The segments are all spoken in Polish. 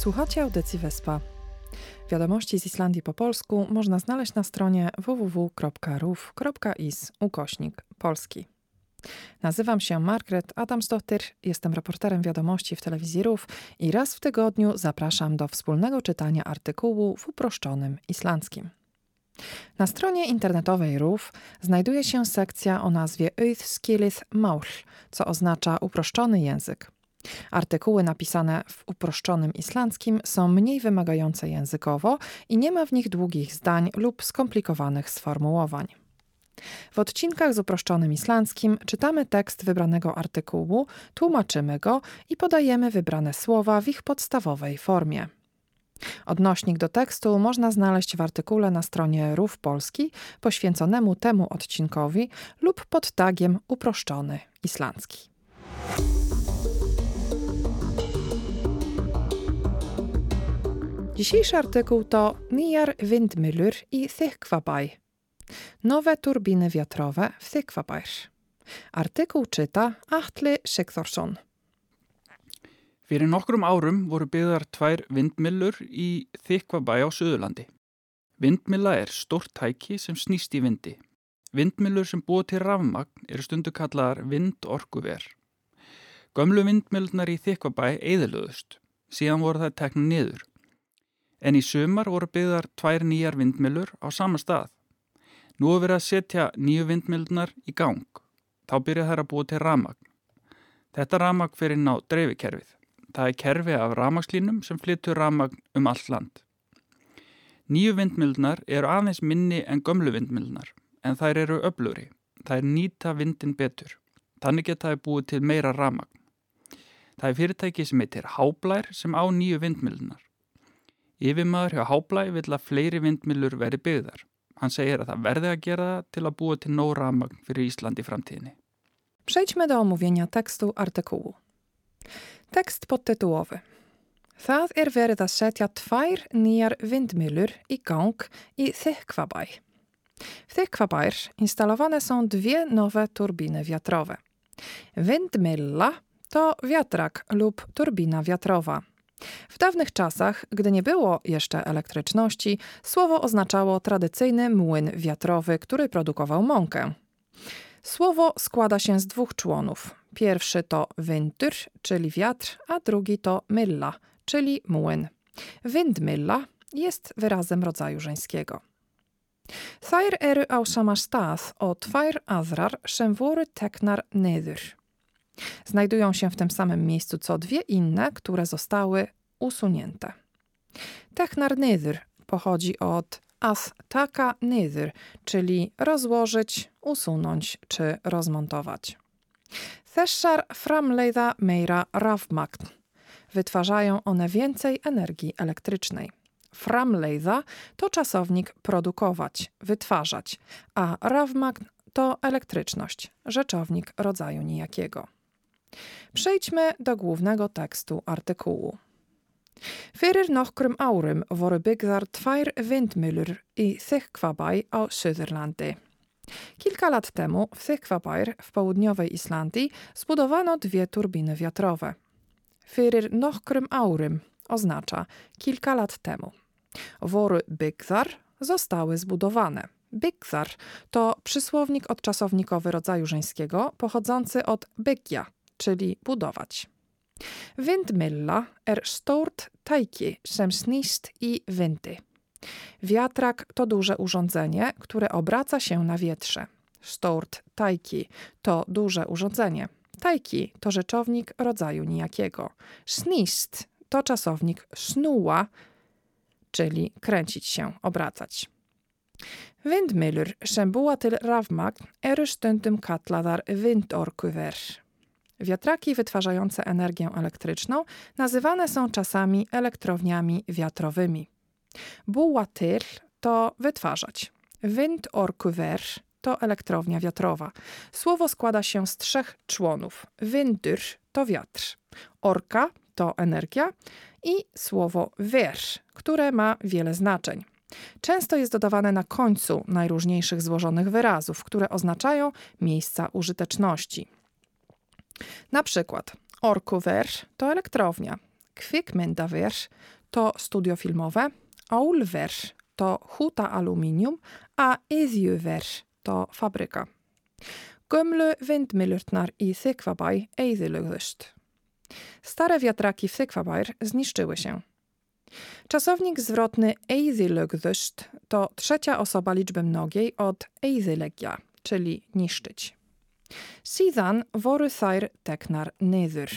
Słuchacie audycji Wyspa. Wiadomości z Islandii po polsku można znaleźć na stronie www.ruf.is ukośnik polski. Nazywam się Margaret Adamsdottir, jestem reporterem wiadomości w telewizji RUF i raz w tygodniu zapraszam do wspólnego czytania artykułu w uproszczonym islandzkim. Na stronie internetowej RUF znajduje się sekcja o nazwie Auðskilið Maul, co oznacza uproszczony język. Artykuły napisane w uproszczonym islandzkim są mniej wymagające językowo i nie ma w nich długich zdań lub skomplikowanych sformułowań. W odcinkach z uproszczonym islandzkim czytamy tekst wybranego artykułu, tłumaczymy go i podajemy wybrane słowa w ich podstawowej formie. Odnośnik do tekstu można znaleźć w artykule na stronie RUF Polski poświęconemu temu odcinkowi lub pod tagiem uproszczony islandzki. Dzisiejszy artykuł to Niar Windmüller i Thykvabaj. Nowe turbiny wiatrowe w Thykvabaj. Artykuł czyta Ahtli Sigþórsson. Fyrir nokkrum árum voru byggðar tvær vindmillur í Þykvabæ á Suðurlandi. Vindmilla er stort tæki sem snýst í vindi. Vindmillur sem búið til rafmagn eru stundu kallaðar vindorkuver. Gömlu vindmillunar í Þykvabæ eðilöðust, síðan voru það tekna niður en í sumar voru byggðar tvær nýjar vindmjölur á sama stað. Nú er verið að setja nýju vindmjölunar í gang. Þá byrja þær að búa til ramagn. Þetta ramagn fyrir ná dreifikerfið. Það er kerfi af ramagslínum sem flyttur ramagn um allt land. Nýju vindmjölunar eru aðeins minni en gömlu vindmjölunar, en þær eru öfluri. Það er nýta vindin betur. Þannig geta það búið til meira ramagn. Það er fyrirtæki sem heitir Háblær sem á nýju vindmjölunar. Yfirmaður hjá Háblæ vil að fleiri vindmilur veri byggðar. Han segir að það verði að gera það til að búa til nóg ramagn fyrir Ísland i framtíðinni. Przejdźmy do omówienia tekstu artykułu. Tekst podtytułowy. Það er verið að setja tvær nýjar windmilur i gang i Þykvabæ. W Þykvabær instalowane są dwie nowe turbiny wiatrowe. Windmilla to wiatrak lub turbina wiatrowa. W dawnych czasach, gdy nie było jeszcze elektryczności, słowo oznaczało tradycyjny młyn wiatrowy, który produkował mąkę. Słowo składa się z dwóch członów. Pierwszy to windr, czyli wiatr, a drugi to mylla, czyli młyn. Windmilla jest wyrazem rodzaju żeńskiego. Þær eru á sama stað og tvær aðrar sem teknar niður. Znajdują się w tym samym miejscu co dwie inne, które zostały usunięte. Technar nyður pochodzi od as taka nyður, czyli rozłożyć, usunąć czy rozmontować. Þessar framleiða meira rafmagn. Wytwarzają one więcej energii elektrycznej. Framleiða to czasownik produkować, wytwarzać, a rafmagn to elektryczność, rzeczownik rodzaju nijakiego. Przejdźmy do głównego tekstu artykułu. Fyrir nokkrum árum voru byggðar tvær windmüllur i Þykvabæ á Suðurlandi. Kilka lat temu w Þykvabær w południowej Islandii zbudowano dwie turbiny wiatrowe. Fyrir nokkrum árum oznacza kilka lat temu. Wory byggðar zostały zbudowane. Byggðar to przysłownik odczasownikowy rodzaju żeńskiego pochodzący od byggja, czyli budować. Windmilla er stort tæki sem snýst i windy. Wiatrak to duże urządzenie, które obraca się na wietrze. Stort tajki to duże urządzenie. Tajki to rzeczownik rodzaju nijakiego. Snist to czasownik snuła, czyli kręcić się, obracać. Windmüller sem búa til rafmagn eru stundum kallaðar vindorkuver. Wiatraki wytwarzające energię elektryczną nazywane są czasami elektrowniami wiatrowymi. Bułatyl to wytwarzać. Windorkuver to elektrownia wiatrowa. Słowo składa się z trzech członów. Windyr to wiatr, orka to energia i słowo ver, które ma wiele znaczeń. Często jest dodawane na końcu najróżniejszych złożonych wyrazów, które oznaczają miejsca użyteczności. Na przykład Orkuver to elektrownia, kvikmyndaver to studio filmowe, Aulver to huta aluminium, a Iðjuver to fabryka. Gömlu windmyllurtnar i Þykvabaj eyðilögðust. Stare wiatraki w Þykvabajr zniszczyły się. Czasownik zwrotny eyðilögðust to trzecia osoba liczby mnogiej od eyðileggja, czyli niszczyć. Síðan voru þær teknar niður.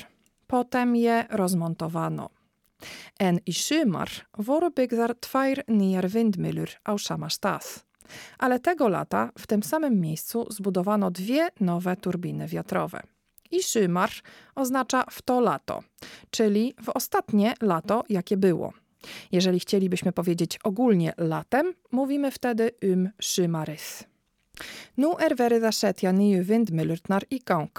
Potem je rozmontowano. En i sumar voru byggðar tvær nýjar windmyllur á sama stað. Ale tego lata w tym samym miejscu zbudowano dwie nowe turbiny wiatrowe. I sumar oznacza w to lato, czyli w ostatnie lato, jakie było. Jeżeli chcielibyśmy powiedzieć ogólnie latem, mówimy wtedy um sumaris. Nu er verið að setja nýju windmyllurnar i gang.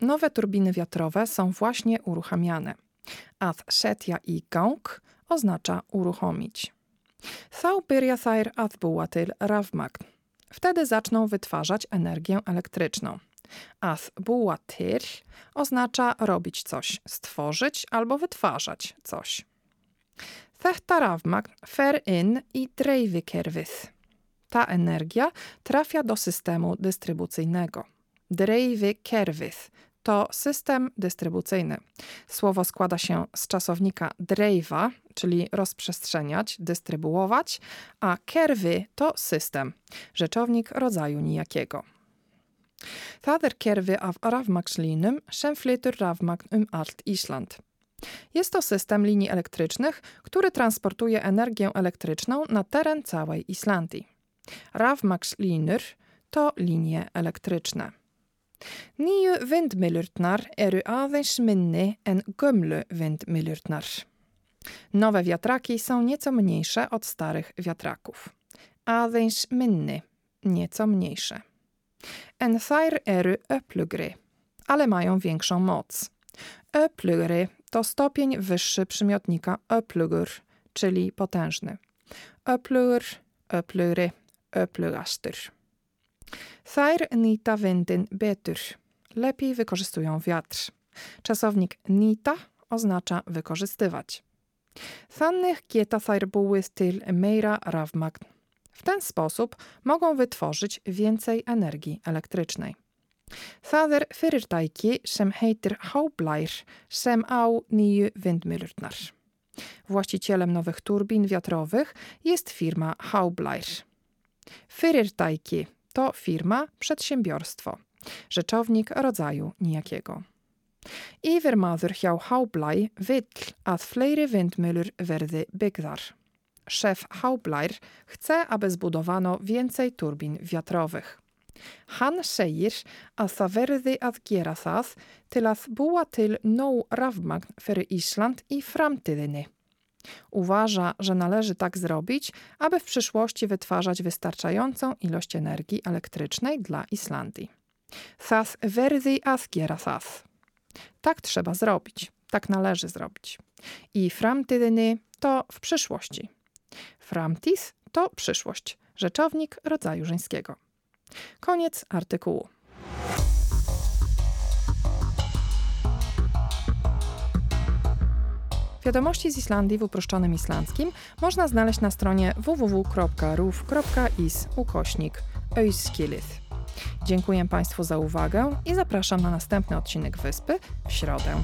Nowe turbiny wiatrowe są właśnie uruchamiane. Að setja i gang oznacza uruchomić. Þá byrja þær að búa til rafmagn. Wtedy zaczną wytwarzać energię elektryczną. Að búa oznacza robić coś, stworzyć albo wytwarzać coś. Þetta rafmagn fer inn i dreifikerfið. Ta energia trafia do systemu dystrybucyjnego. Dreifikerfið to system dystrybucyjny. Słowo składa się z czasownika dreiva, czyli rozprzestrzeniać, dystrybuować, a kerwy to system, rzeczownik rodzaju nijakiego. Það er kerfi af rafmagnslínum sem flytur rafmagn um allt Ísland. Jest to system linii elektrycznych, który transportuje energię elektryczną na teren całej Islandii. Rafmagnslínur to linie elektryczne. Nýju windmyllurnar eru aðeins minni en gömlu windmyllurnar. Nowe wiatraki są nieco mniejsze od starych wiatraków. Aðeins minni, nieco mniejsze. En þær eru öplugry, ale mają większą moc. Öplugry to stopień wyższy przymiotnika öplugur, czyli potężny. Öplugur, öplugry, öplugastur. Þær nýta windyn betur. Lepiej wykorzystują wiatr. Czasownik nýta oznacza wykorzystywać. Þannig geta þær búið til meira rafmagn. W ten sposób mogą wytworzyć więcej energii elektrycznej. Það er fyrirtæki sem heitir Háblær sem á nýju windmyllurnar. Właścicielem nowych turbin wiatrowych jest firma Háblær. Fyrirtæki to firma, przedsiębiorstwo. Rzeczownik rodzaju nijakiego. Yfirmaður hjá Háblæ vill að fleiri windmyllur verði byggðar. Szef Háblær chce, aby zbudowano więcej turbin wiatrowych. Hann segir að það verði að gera það til að búa til nóg rafmagn fyrir Ísland í framtíðinni. Uważa, że należy tak zrobić, aby w przyszłości wytwarzać wystarczającą ilość energii elektrycznej dla Islandii. Þas verði að það. Tak trzeba zrobić. Tak należy zrobić. I framtíðinni to w przyszłości. Framtis to przyszłość. Rzeczownik rodzaju żeńskiego. Koniec artykułu. Wiadomości z Islandii w uproszczonym islandzkim można znaleźć na stronie www.ruf.is ukośnik. Dziękuję Państwu za uwagę i zapraszam na następny odcinek Wyspy w środę.